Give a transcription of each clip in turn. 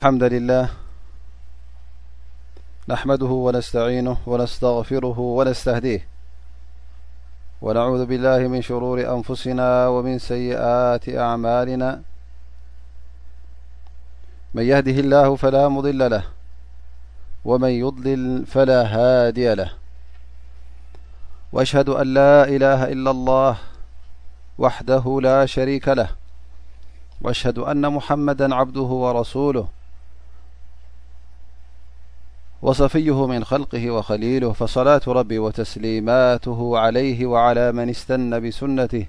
أالحمد لله نحمده ونستعينه و نستغفره و نستهديه و نعوذ بالله من شرور أنفسنا و من سيئات أعمالنا من يهده الله فلا مضل له و من يضلل فلا هادي له و أشهد أن لا إله إلا الله وحده لا شريك له و أشهد أن محمدا عبده و رسوله وصفيه من خلقه وخليله فصلاة ربي وتسليماته عليه وعلى من استنى بسنته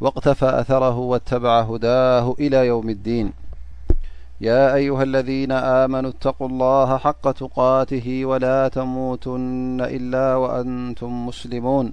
واقتفى أثره واتبع هداه إلى يوم الدين يا أيها الذين آمنوا اتقوا الله حق تقاته ولا تموتن إلا وأنتم مسلمون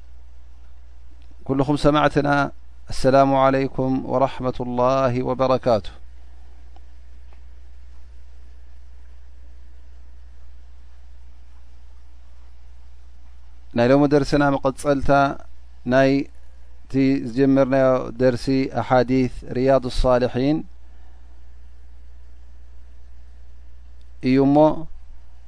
ኩልኹም ሰማዕትና ኣሰላሙ ዓለይኩም ወራሕመት ላሂ ወበረካቱ ናይ ሎሚ ደርስና መቐፀልታ ናይ እቲ ዝጀመርናዮ ደርሲ ኣሓዲ ርያድ ሳልሒን እዩ እሞ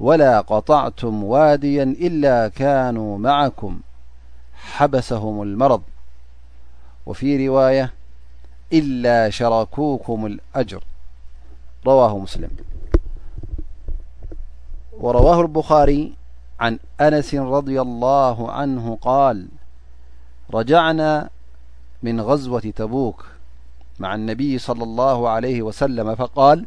ولا قطعتم واديا إلا كانوا معكم حبسهم المرض وفي رواية إلا شركوكم الأجر رواه مسلم ورواه البخاري عن أنس رضي الله عنه قال رجعنا من غزوة تبوك مع النبي -صلى الله عليه وسلم فقال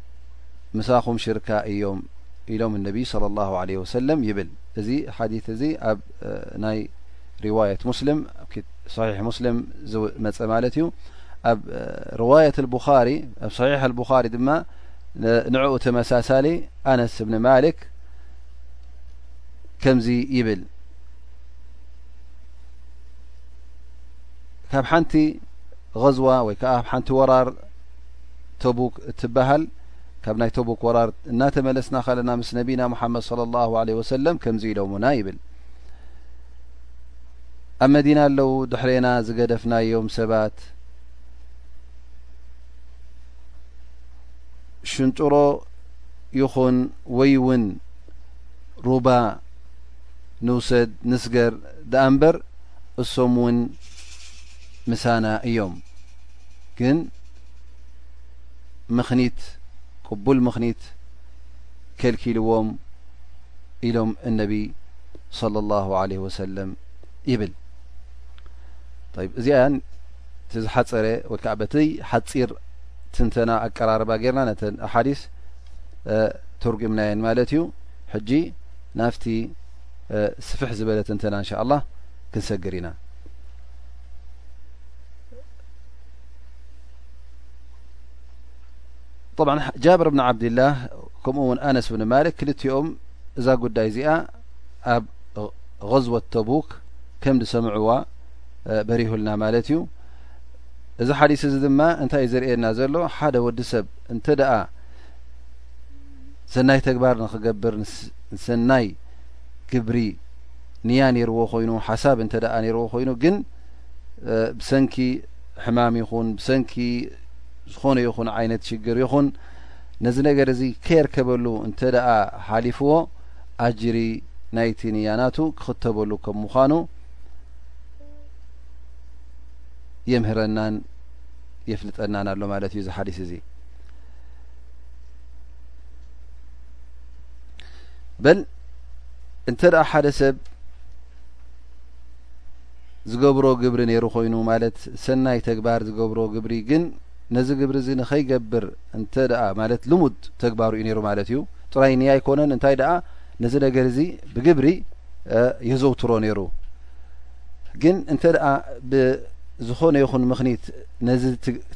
ምሳኹም ሽርካ እዮም ኢሎም እነቢይ صለ ላሁ ለ ወሰለም ይብል እዚ ሓዲ እዚ ኣብ ናይ ርዋየት ሙስልም ሰሒሕ ሙስልም ዝመፀ ማለት እዩ ኣብ ርዋየት ቡኻሪ ኣብ ሰሒሕ ኣልቡኻሪ ድማ ንዕኡ ተመሳሳሊ ኣነስ እብኒ ማሊክ ከምዚ ይብል ካብ ሓንቲ غዝዋ ወይ ከዓ ብ ሓንቲ ወራር ተቡክ እትበሃል ካብ ናይ ተቡክ ወራር እናተመለስና ከለና ምስ ነቢና ሙሓመድ صለ ላሁ ለ ወሰለም ከምዚ ኢሎሙና ይብል ኣብ መዲና ኣለው ድሕሬና ዝገደፍናዮም ሰባት ሽንጥሮ ይኹን ወይ እውን ሩባ ንውሰድ ንስገር ድኣ እምበር እሶም እውን ምሳና እዮም ግን ምኽኒት ቅቡል ምኽኒት ከልኪልዎም ኢሎም እነቢ صለ ላሁ ለ ወሰለም ይብል ይ እዚኣ እቲ ዝሓፀረ ወይ ከዓ በቲ ሓፂር ትንተና ኣቀራርባ ጌርና ነተን ኣሓዲስ ተርጉምናየን ማለት እዩ ሕጂ ናፍቲ ስፍሕ ዝበለ ትንተና እንሻ ላ ክንሰግር ኢና ጃብር ብን ዓብድላ ከምኡ ውን ኣነስ ብን ማልክ ክልቲኦም እዛ ጉዳይ እዚኣ ኣብ غዝወት ተቡክ ከም ዝሰምዕዋ በሪሁልና ማለት እዩ እዚ ሓዲስ እዚ ድማ እንታይ እዩ ዘርእየና ዘሎ ሓደ ወዲ ሰብ እንተ ደኣ ሰናይ ተግባር ንክገብር ሰናይ ግብሪ ንያ ነይርዎ ኮይኑ ሓሳብ እንተ ነይርዎ ኮይኑ ግን ብሰንኪ ሕማም ይኹን ብሰንኪ ዝኾነ ይኹን ዓይነት ሽግር ይኹን ነዚ ነገር እዚ ከየርከበሉ እንተ ደኣ ሓሊፍዎ ኣጅሪ ናይቲ ንያናቱ ክኽተበሉ ከም ምዃኑ የምህረናን የፍልጠናን ኣሎ ማለት እዩ እዚ ሓዲስ እዚ በል እንተ ሓደ ሰብ ዝገብሮ ግብሪ ነይሩ ኮይኑ ማለት ሰናይ ተግባር ዝገብሮ ግብሪ ግን ነዚ ግብሪ እዚ ንኸይገብር እንተ ማለት ልሙድ ተግባሩ እዩ ነይሩ ማለት እዩ ጥራይ ኒይ ኣይኮነን እንታይ ደኣ ነዚ ነገር እዚ ብግብሪ የዘውትሮ ነይሩ ግን እንተ ደኣ ብዝኾነ ይኹን ምኽኒት ነዚ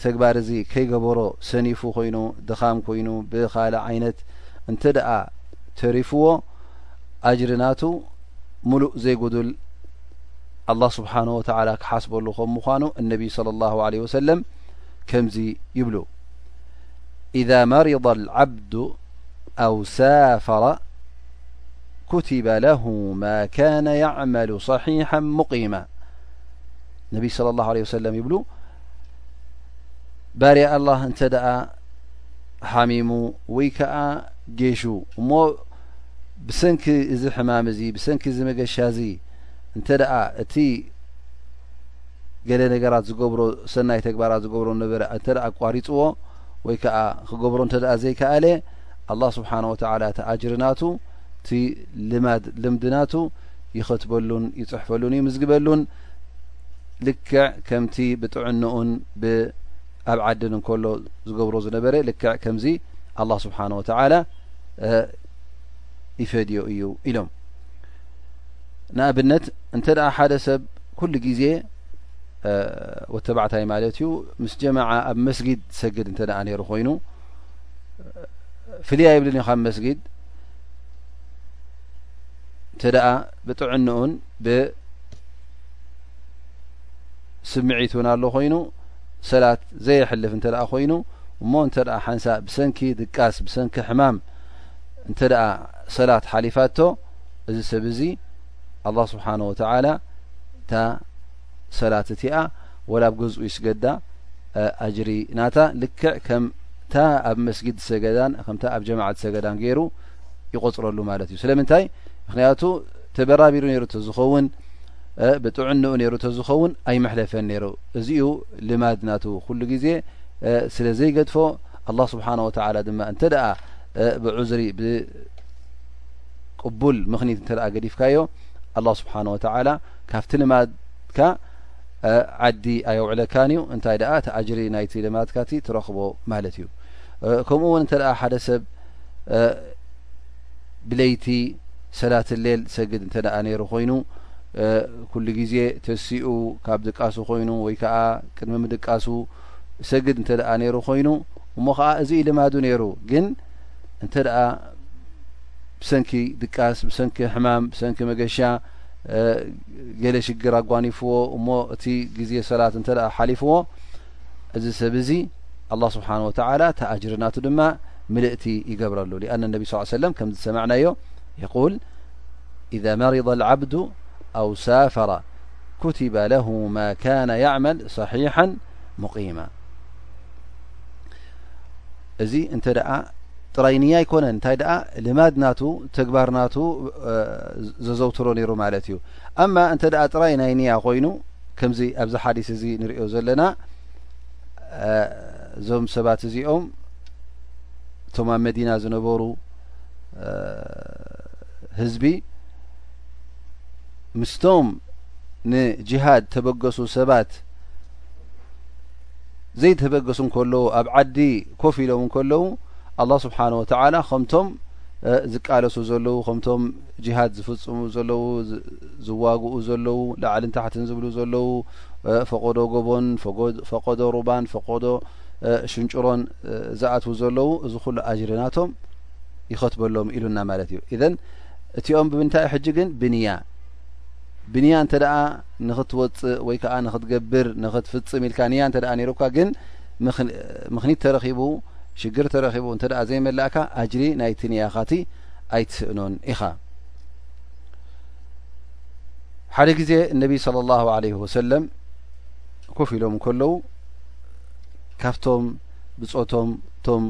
ተግባር እዚ ከይገበሮ ሰኒፉ ኮይኑ ድኻም ኮይኑ ብካልእ ዓይነት እንተ ደኣ ተሪፍዎ ኣጅሪ ናቱ ሙሉእ ዘይጉዱል ኣላህ ስብሓን ወተዓላ ክሓስበሉ ከም ምዃኑ እነቢይ ስለ ላሁ ለ ወሰለም ከምዚ ይብሉ ኢዛ መሪض ልዓብዱ ኣው ሳፈረ ኩትበ ለሁ ማ ካነ ያዕመሉ صሒሓ ሙቂማ ነቢይ صለ ላه ለ ወሰለም ይብሉ ባርያ ኣላ እንተ ደኣ ሓሚሙ ወይ ከዓ ጌሹ እሞ ብሰንኪ እዚ ሕማም እዚ ብሰንኪ እዚ መገሻ እዚ እንተ ደኣ እቲ ገለ ነገራት ዝገብሮ ሰናይ ተግባራት ዝገብሮ ነበረ እንተ ኣቋሪፅዎ ወይ ከዓ ክገብሮ እንተ ዘይከኣለ ኣላ ስብሓን ወተላ እቲ ኣጅርናቱ እቲ ልማድ ልምድናቱ ይኸትበሉን ይፅሕፈሉን ይምዝግበሉን ልክዕ ከምቲ ብጥዕንኡን ብኣብ ዓድን እንከሎ ዝገብሮ ዝነበረ ልክዕ ከምዚ ኣላ ስብሓን ወተላ ይፈድዮ እዩ ኢሎም ንኣብነት እንተ ደኣ ሓደ ሰብ ኩሉ ግዜ ወተባዕታይ ማለት እዩ ምስ ጀማዓ ኣብ መስጊድ ዝሰግድ እንተ ደኣ ነይሩ ኮይኑ ፍልያ ይብልን እዩ ካብ መስጊድ እንተ ደኣ ብጥዕንኡን ብስምዒቱን ኣሎ ኮይኑ ሰላት ዘየሕልፍ እንተ ደኣ ኮይኑ እሞ እንተ ደኣ ሓንሳ ብሰንኪ ድቃስ ብሰንኪ ሕማም እንተ ደኣ ሰላት ሓሊፋቶ እዚ ሰብ እዚ ኣላህ ስብሓን ወተዓላ እታ ሰላት እቲኣ ወላ ብ ገዝኡ ይስገዳ ኣጅሪ ናታ ልክዕ ከምታ ኣብ መስጊድ ዝሰገዳን ከምታ ኣብ ጀማዓ ዝሰገዳን ገይሩ ይቆፅረሉ ማለት እዩ ስለምንታይ ምክንያቱ ተበራቢሩ ነይሩ ተዝኸውን ብጥዕንኡ ነይሩ ተዝኸውን ኣይመሕለፈን ነይሩ እዚ ዩ ልማድ ናቱ ኩሉ ግዜ ስለ ዘይገድፎ ኣላ ስብሓን ወተላ ድማ እንተ ደኣ ብዑዝሪ ብቅቡል ምኽኒት እንተ ገዲፍካዮ ኣላ ስብሓን ወተላ ካብቲ ልማድካ ዓዲ ኣየውዕለካን እዩ እንታይ ደኣ ተኣጅሪ ናይቲ ልማድካ እቲ ትረኽቦ ማለት እዩ ከምኡ እውን እንተ ሓደ ሰብ ብለይቲ ሰላት ሌል ሰግድ እንተ ነይሩ ኮይኑ ኩሉ ግዜ ተሲኡ ካብ ድቃሱ ኮይኑ ወይ ከዓ ቅድሚ ምድቃሱ ሰግድ እንተ ነይሩ ኮይኑ እሞ ከዓ እዚ ዩ ልማዱ ነይሩ ግን እንተ ብሰንኪ ድቃስ ብሰንኪ ሕማም ብሰንኪ መገሻ ገለ ሽግር ኣጓኒፍዎ እሞ እቲ ግዜ ሰላት እንተ ሓሊፍዎ እዚ ሰብ እዚ ኣላ ስብሓን ወተዓላ እቲ ኣጅርናቱ ድማ ምልእቲ ይገብረሉ ሊኣነ ነቢ ስ ሰለም ከም ዝሰማዕናዮ ይቁል ኢዛ መሪض ዓብዱ ኣው ሳፈራ ኩትበ ለሁ ማ ካነ ያዕመል ሰሒሓ ሙቂማ እዚ እንተ ደኣ ጥራይ ንያ ኣይኮነን እንታይ ደኣ ልማድ ናቱ ተግባር ናቱ ዘዘውትሮ ነይሩ ማለት እዩ ኣማ እንተ ጥራይ ናይ ንያ ኮይኑ ከምዚ ኣብዚ ሓዲስ እዚ ንሪኦ ዘለና እዞም ሰባት እዚኦም እቶም ኣብ መዲና ዝነበሩ ህዝቢ ምስቶም ንጅሃድ ተበገሱ ሰባት ዘይተበገሱ እንከለዉ ኣብ ዓዲ ኮፍ ኢሎም እንከለዉ ኣላ ስብሓን ወተዓላ ከምቶም ዝቃለሱ ዘለዉ ከምቶም ጂሃድ ዝፍጽሙ ዘለዉ ዝዋግኡ ዘለዉ ላዕልን ታሕትን ዝብሉ ዘለዉ ፈቆዶ ጎቦን ፈቆዶ ሩባን ፈቆዶ ሽንጭሮን ዝኣትዉ ዘለዉ እዚ ኩሉ ኣጅሪ ናቶም ይኸትበሎም ኢሉና ማለት እዩ እዘን እቲኦም ብምንታይ ሕጂ ግን ብንያ ብንያ እንተ ደኣ ንኽትወፅእ ወይ ከዓ ንኽትገብር ንኽትፍፅም ኢልካ ንያ እንተ ደኣ ነይሩካ ግን ምኽኒት ተረኺቡ ሽግር ተረኺቡ እንተ ደኣ ዘይመላእካ ኣጅሪ ናይቲ ንያኻቲ ኣይትስእኖን ኢኻ ሓደ ግዜ እነቢ صለ ላሁ ለ ወሰለም ኮፍ ኢሎም ከለዉ ካብቶም ብፆቶም እቶም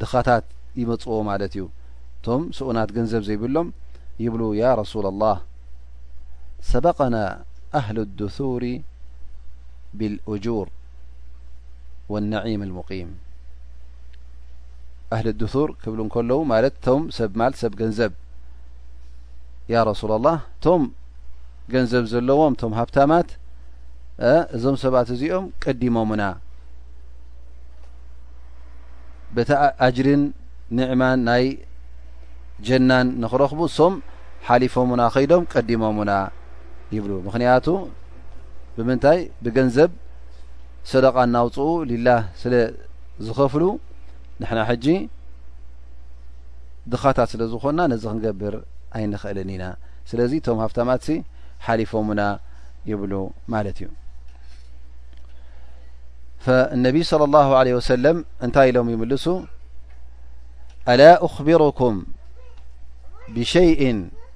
ድኻታት ይመፅዎ ማለት እዩ እቶም ስኡናት ገንዘብ ዘይብሎም ይብሉ ያ ረሱላ ላህ ሰበቀና ኣህል ድር ብልእጁር ወነዒም ልሙቂም ኣህሊ ዱሱር ክብሉ እንከለዉ ማለት እቶም ሰብ ማል ሰብ ገንዘብ ያ ረሱላ ላህ እቶም ገንዘብ ዘለዎም እቶም ሃብታማት እዞም ሰባት እዚኦም ቀዲሞምና በቲ ኣጅሪን ኒዕማን ናይ ጀናን ንክረኽቡ እሶም ሓሊፎምና ከይዶም ቀዲሞምና ይብሉ ምክንያቱ ብምንታይ ብገንዘብ ሰደቃ እናውፅኡ ሊላ ስለ ዝኸፍሉ ንሕና ሕጂ ድኻታት ስለ ዝኾንና ነዚ ክንገብር ኣይንኽእልን ኢና ስለዚ እቶም ሃፍታማት ሲ ሓሊፎምና ይብሉ ማለት እዩ ፈነቢይ صለ ላሁ ለ ወሰለም እንታይ ኢሎም ይምልሱ ኣላ ኣኽቢሩኩም ብሸይእን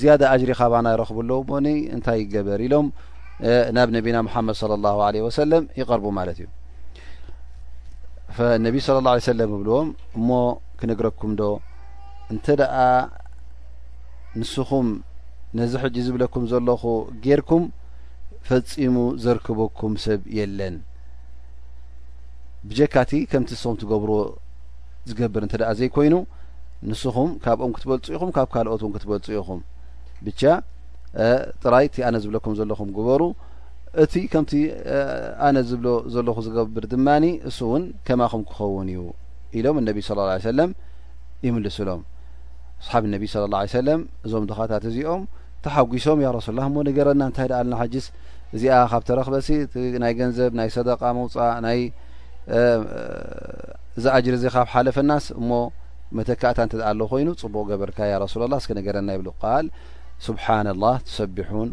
ዝያዳ ኣጅሪ ካባና ይረኽቡ ኣለዉ እሞኒ እንታይ ይገበር ኢሎም ናብ ነቢና ሙሓመድ صለ ላሁ ለ ወሰለም ይቐርቡ ማለት እዩ ነቢ ስለ ላ ሰለም እብልዎም እሞ ክነግረኩም ዶ እንተ ደኣ ንስኹም ነዚ ሕጂ ዝብለኩም ዘለኹ ጌርኩም ፈጺሙ ዘርክበኩም ሰብ የለን ብጀካቲ ከምቲ ንስኹም ትገብርዎ ዝገብር እንተ ደኣ ዘይኮይኑ ንስኹም ካብኦም ክትበልጹ ኢኹም ካብ ካልኦት እውን ክትበልጹ ኢኹም ብቻ ጥራይ እቲ ኣነ ዝብለኩም ዘለኹም ግበሩ እቲ ከምቲ ኣነ ዝብሎ ዘለኹ ዝገብር ድማ እሱ እውን ከማኹም ክኸውን እዩ ኢሎም እነቢ ስለ ላ ሰለም ይምልስሎም ኣስሓብ እነቢ ስለ ላ ሰለም እዞም ድኻታት እዚኦም ተሓጒሶም ያ ረሱላ እሞ ነገረና እንታይ ደኣ ልና ሓጅስ እዚኣ ካብ ተረክበሲ ናይ ገንዘብ ናይ ሰደቃ መውፃእ ናይ እዚ ኣጅሪ እዚ ካብ ሓለፈናስ እሞ መተካእታ እንተ ኣሎ ኮይኑ ፅቡቕ ገበርካ ያ ረሱላ ላ እስኪ ነገረና ይብሉ ቃል ስብሓና ላህ ትሰቢሑን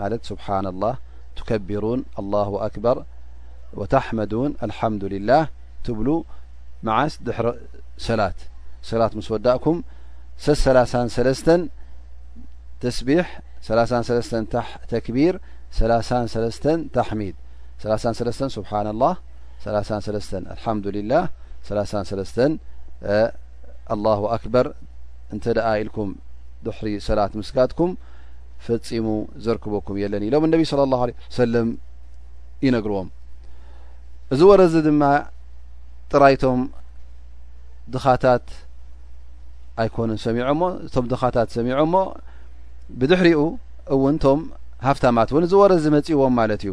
ማለት ስብሓና ላህ ትከቢሩን ኣላሁ ኣክበር ወተሕመዱን ኣልሓምዱልላህ ትብሉ መዓስ ድሕሪ ሰላት ሰላት ምስ ወዳእኩም ሰሰላሳን ሰለስተን ተስቢሕ ሰላሳን ሰለስተን ተክቢር ሰላሳን ሰለስተን ታሕሚድ ሰላሳን ሰለስተን ስብሓና ላህ ሰላሳን ሰለስተን ኣልሓምዱሊላህ ሰላሳን ሰለስተን ኣላሁ ኣክበር እንተ ደኣ ኢልኩም ድሕሪ ሰላት ምስጋድኩም ፈፂሙ ዘርክበኩም የለን ኢሎም እነቢ ስለ ላሁ ለ ሰለም ይነግርዎም እዚ ወረዚ ድማ ጥራይቶም ድኻታት ኣይኮኑን ሰሚዖ ሞ እቶም ድኻታት ሰሚዖ ሞ ብድሕሪኡ እውን እቶም ሃፍታማት እውን እዚ ወረዚ መፂእዎም ማለት እዩ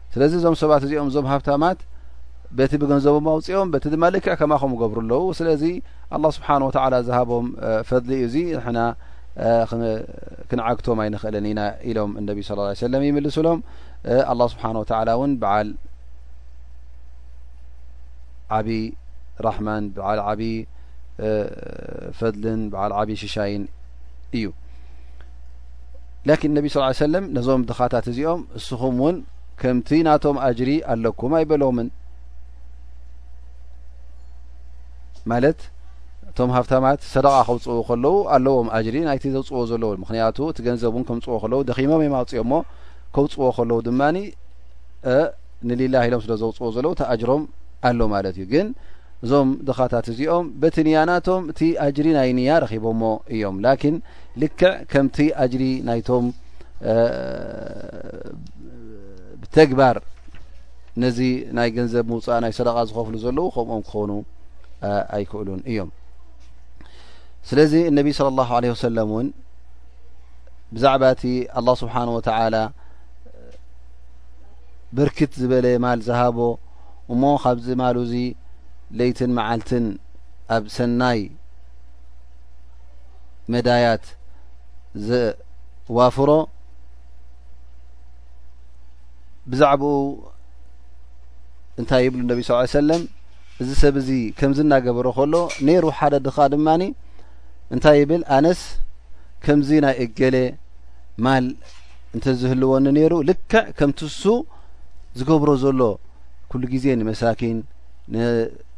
ስለዚ እዞም ሰባት እዚኦም እዞም ሃብታማት በቲ ብገንዘቦም ኣውፅኦም በቲ ድማ ልክዕ ከማኹም ገብሩ ኣለዉ ስለዚ ኣላ ስብሓን ወተላ ዝሃቦም ፈድሊ እዩ እዙ ንሕና ክንዓግቶም ኣይንኽእልን ኢና ኢሎም እነቢ ስ ሰለም ይምልሱሎም ኣላ ስብሓን ወተላ እውን በዓል ዓብዪ ራሕማን በዓል ዓብዪ ፈድልን በዓል ዓብዪ ሽሻይን እዩ ላኪን ነቢ ስ ሰለም ነዞም ድኻታት እዚኦም እስኹም እውን ከምቲ ናቶም ኣጅሪ ኣለኩም ኣይበሎምን ማለት እቶም ሃብታማት ሰደቃ ከውፅኡ ከለዉ ኣለዎም ኣጅሪ ናይቲ ዘውፅዎ ዘለዎ ምክንያቱ እቲ ገንዘብ እውን ከምፅዎ ከለዉ ደኺሞም ዮም ኣውፅኦሞ ከውፅዎ ከለዉ ድማ ንሊላ ኢሎም ስለ ዘውፅዎ ዘለዉ እቲ ኣጅሮም ኣሎ ማለት እዩ ግን እዞም ድኻታት እዚኦም በቲ ንያናቶም እቲ ኣጅሪ ናይ ንያ ረኪቦሞ እዮም ላኪን ልክዕ ከምቲ ኣጅሪ ናይቶም ብተግባር ነዚ ናይ ገንዘብ ምውፃእ ናይ ሰደቃ ዝኸፍሉ ዘለዉ ከምኦም ክኾኑ ኣይክእሉን እዮም ስለዚ እነቢ ስለ ላሁ ለ ወሰለም እውን ብዛዕባ እቲ ኣላ ስብሓን ወተላ ብርክት ዝበለ ማል ዝሃቦ እሞ ካብዚ ማሉ እዚ ለይትን መዓልትን ኣብ ሰናይ መዳያት ዘዋፍሮ ብዛዕባኡ እንታይ ይብሉ ነቢ ስ ሰለም እዚ ሰብ እዚ ከምዚ እናገበረ ከሎ ነይሩ ሓደ ድኻ ድማ እንታይ ይብል ኣነስ ከምዚ ናይ እገሌ ማል እንተዝህልወኒ ነይሩ ልክዕ ከምትሱ ዝገብሮ ዘሎ ኩሉ ግዜ ንመሳኪን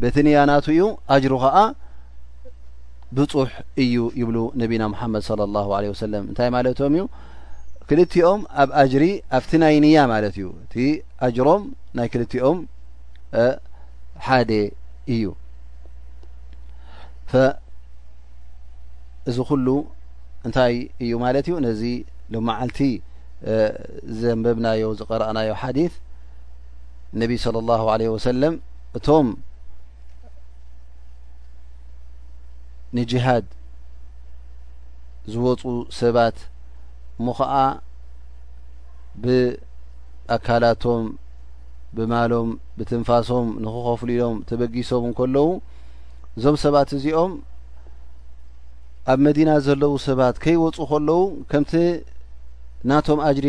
በቲ ንያ ናቱ እዩ ኣጅሩ ኸዓ ብፁሕ እዩ ይብሉ ነቢና ሙሓመድ صለ ላሁ ለ ወሰለም እንታይ ማለቶም እዩ ክልቲኦም ኣብ ኣጅሪ ኣብቲ ናይ ንያ ማለት እዩ እቲ ኣጅሮም ናይ ክልቲኦም ሓደ እዩ እዚ ኩሉ እንታይ እዩ ማለት እዩ ነዚ ሎመዓልቲ ዘንበብናዮ ዝቀረእናዮ ሓዲ ነቢ صለ ላሁ ለ ወሰለም እቶም ንጅሃድ ዝወፁ ሰባት እሞ ኸዓ ብኣካላቶም ብማሎም ብትንፋሶም ንክኸፍሉ ኢሎም ተበጊሶም እንከለዉ እዞም ሰባት እዚኦም ኣብ መዲና ዘለዉ ሰባት ከይወፁ ከለዉ ከምቲ ናቶም ኣጅሪ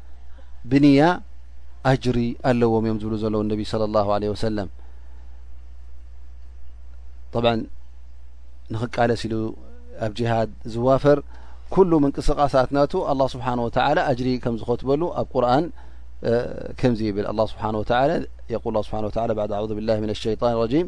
ብንያ ኣጅሪ ኣለዎም እዮም ዝብሉ ዘለዉ ነቢ ስለ ላሁ ለ ወሰለም ጠብ ንክቃለስ ኢሉ ኣብ ጅሃድ ዝዋፈር ኩሉ ምንቅስቃሳት ናቱ ኣላ ስብሓን ወተላ ኣጅሪ ከም ዝኸትበሉ ኣብ ቁርን ከምዚ ይብል ኣላ ስብሓን ወተላ የቁል ስብሓ ወላ ባዓድ ኣዙ ብላ ምን ሸይጣን ረጂም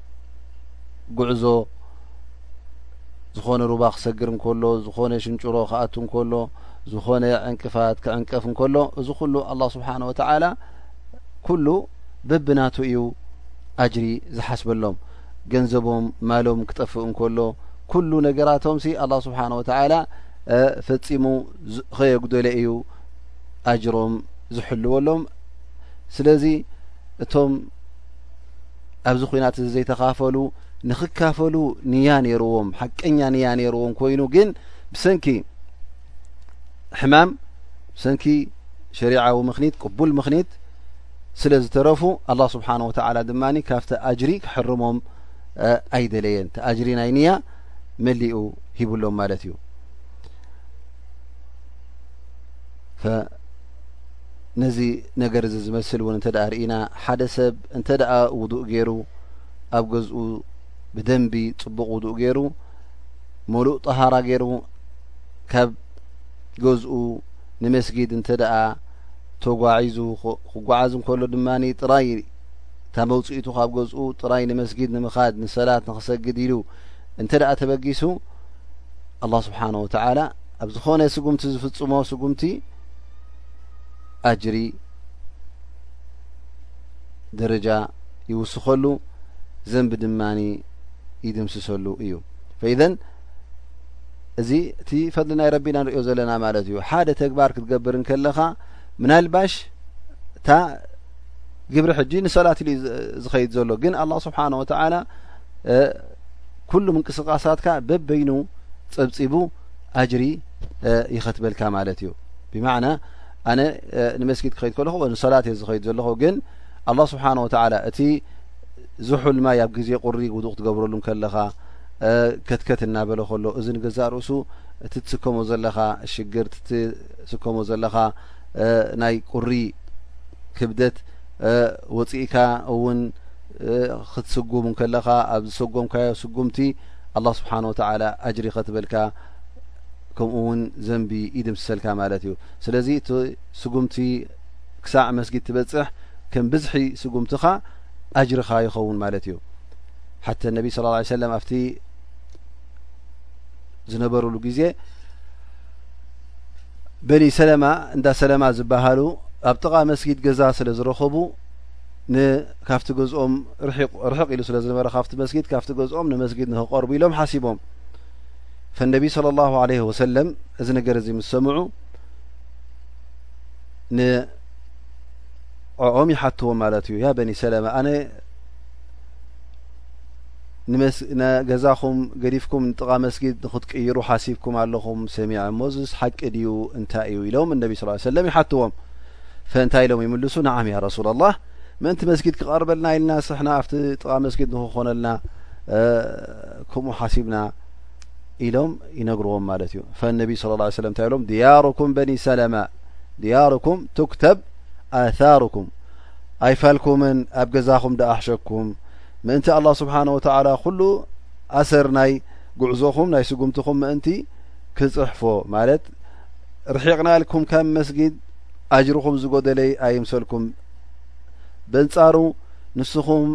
ጉዕዞ ዝኾነ ሩባ ክሰግር እንከሎ ዝኾነ ሽንጭሮ ክኣቱ እንከሎ ዝኾነ ዕንቅፋት ክዕንቀፍ እንከሎ እዚ ኩሉ ኣላ ስብሓን ወተዓላ ኩሉ በብናቱ እዩ ኣጅሪ ዝሓስበሎም ገንዘቦም ማሎም ክጠፍእ እንከሎ ኩሉ ነገራቶም ሲ ኣላ ስብሓን ወተዓላ ፈፂሙ ኸየጉደለ እዩ ኣጅሮም ዝሕልወሎም ስለዚ እቶም ኣብዚ ኩናት እዚ ዘይተካፈሉ ንክካፈሉ ንያ ነይርዎም ሓቀኛ ንያ ነይርዎም ኮይኑ ግን ብሰንኪ ሕማም ብሰንኪ ሸሪዓዊ ምክኒት ቅቡል ምክኒት ስለ ዝተረፉ ኣላ ስብሓን ወተላ ድማ ካብቲ ኣጅሪ ክሕርሞም ኣይደለየን ቲ ኣጅሪ ናይ ንያ መሊኡ ሂብሎም ማለት እዩ ነዚ ነገር እዚ ዝመስል እውን እንተደኣ ርኢና ሓደ ሰብ እንተደኣ ውዱእ ገይሩ ኣብ ገዝኡ ብደንቢ ፅቡቕ ውዱእ ገይሩ መሉእ ጠሃራ ገይሩ ካብ ገዝኡ ንመስጊድ እንተደኣ ተጓዒዙ ክጓዓዝ እንከሎ ድማ ጥራይ እታ መውፅኢቱ ካብ ገዝኡ ጥራይ ንመስጊድ ንምኻድ ንሰላት ንክሰግድ ኢሉ እንተደኣ ተበጊሱ ኣላ ስብሓን ወተዓላ ኣብ ዝኾነ ስጉምቲ ዝፍፅሞ ስጉምቲ ኣጅሪ ደረጃ ይውስኸሉ ዘንቢ ድማ ይድምስሰሉ እዩ ፈኢዘን እዚ እቲ ፈድሊ ናይ ረቢና ንሪኦ ዘለና ማለት እዩ ሓደ ተግባር ክትገብር ከለኻ ምናልባሽ እታ ግብሪ ሕጂ ንሰላት ኢሉ ዝኸይድ ዘሎ ግን ኣላ ስብሓን ወተዓላ ኩሉ ምንቅስቃሳትካ በበይኑ ፀብፂቡ ኣጅሪ ይኸትበልካ ማለት እዩ ብማዕና ኣነ ንመስጊድ ክኸይድ ከለኹ ንሰላት እየ ዝኸይድ ዘለኹ ግን ኣላ ስብሓን ወተላ እቲ ዝሑል ማይ ኣብ ግዜ ቁሪ ውዱእ ክትገብረሉ ከለኻ ከትከት እናበለ ከሎ እዚ ንገዛእ ርእሱ እቲ ትስከሞ ዘለኻ ሽግር ትስከሞ ዘለኻ ናይ ቁሪ ክብደት ወፅእካ እውን ክትስጉም ከለኻ ኣብ ዝሰጎምካዮ ስጉምቲ ኣላ ስብሓን ወተላ ኣጅሪ ከትበልካ ከምኡ ውን ዘንቢ ይድምስሰልካ ማለት እዩ ስለዚ እቲ ስጉምቲ ክሳዕ መስጊድ ትበፅሕ ከም ብዝሒ ስጉምትኻ ኣጅርኻ ይኸውን ማለት እዩ ሓተ ነቢ ስለ ላ ሰለም ኣብቲ ዝነበርሉ ግዜ በኒ ሰለማ እንዳ ሰለማ ዝበሃሉ ኣብ ጥቓ መስጊድ ገዛ ስለ ዝረኸቡ ን ካብቲ ገዝኦም ርሒቕ ርሕቕ ኢሉ ስለ ዝነበረ ካብቲ መስጊድ ካብቲ ገዝኦም ንመስጊድ ንክቐርቡ ኢሎም ሓሲቦም ፈነቢ صለ ላሁ ዓለይህ ወሰለም እዚ ነገር እዚ ምስ ሰምዑ ንዕኦም ይሓትዎም ማለት እዩ ያ በኒ ሰለማ ኣነ ንገዛኹም ገዲፍኩም ንጥቓ መስጊድ ንክትቅይሩ ሓሲብኩም ኣለኹም ሰሚዐ እሞ እዚስ ሓቂ ድዩ እንታይ እዩ ኢሎም እነቢ ስ ሰለም ይሓትዎም ፈእንታይ ኢሎም ይምልሱ ንዓም ያ ረሱላ ኣላህ ምእንቲ መስጊድ ክቐርበልና ኢልና ስሕና ኣብቲ ጥቓ መስጊድ ንክኾነልና ከምኡ ሓሲብና ኢሎም ይነግርዎም ማለት እዩ ፈነቢ ስለ ላ ሰለም እንታይ ኢሎም ድያሩኩም በኒ ሰለማ ድያሩኩም ትክተብ ኣታሩኩም ኣይፋልኩምን ኣብ ገዛኹም ዳኣሕሸኩም ምእንቲ ኣላ ስብሓን ወተዓላ ኩሉ ኣሰር ናይ ጉዕዞኹም ናይ ስጉምትኹም ምእንቲ ክጽሕፎ ማለት ርሒቕናልኩም ከም መስጊድ ኣጅርኹም ዝጎደለይ ኣይምሰልኩም በንጻሩ ንስኹም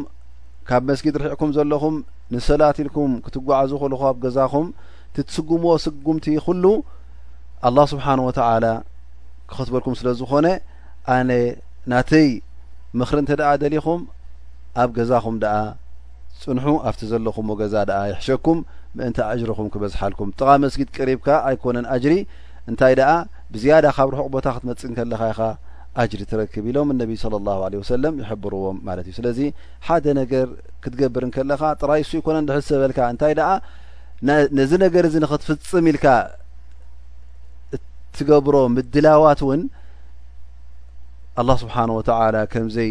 ካብ መስጊድ ርሒቕኩም ዘለኹም ንሰላት ኢልኩም ክትጓዓዙ ከለኹ ኣብ ገዛኹም ትትስጉምዎ ስጉምቲ ኩሉ ኣላህ ስብሓን ወተዓላ ክኸትበልኩም ስለ ዝኾነ ኣነ ናተይ ምኽሪ እንተ ደኣ ደሊኹም ኣብ ገዛኹም ደኣ ጽንሑ ኣብቲ ዘለኹሞ ገዛ ደኣ ይሕሸኩም ምእንቲ ኣጅርኹም ክበዝሓልኩም ጥቓ መስጊድ ቀሪብካ ኣይኮነን ኣጅሪ እንታይ ደኣ ብዝያዳ ካብ ርሑቕ ቦታ ክትመጽእ እንከለኻ ኢኻ ኣጅሪ ትረክብ ኢሎም ነቢ ሰለላሁ ዓለይሂ ወሰለም ይሕብርዎም ማለት እዩ ስለዚ ሓደ ነገር ክትገብር እንከለኻ ጥራይ እሱ ይኮነን ድሕሰበልካ እንታይ ደኣ ነዚ ነገር እዚ ንኽትፍጽም ኢልካ እትገብሮ ምድላዋት እውን ኣላ ስብሓን ወተዓላ ከምዘይ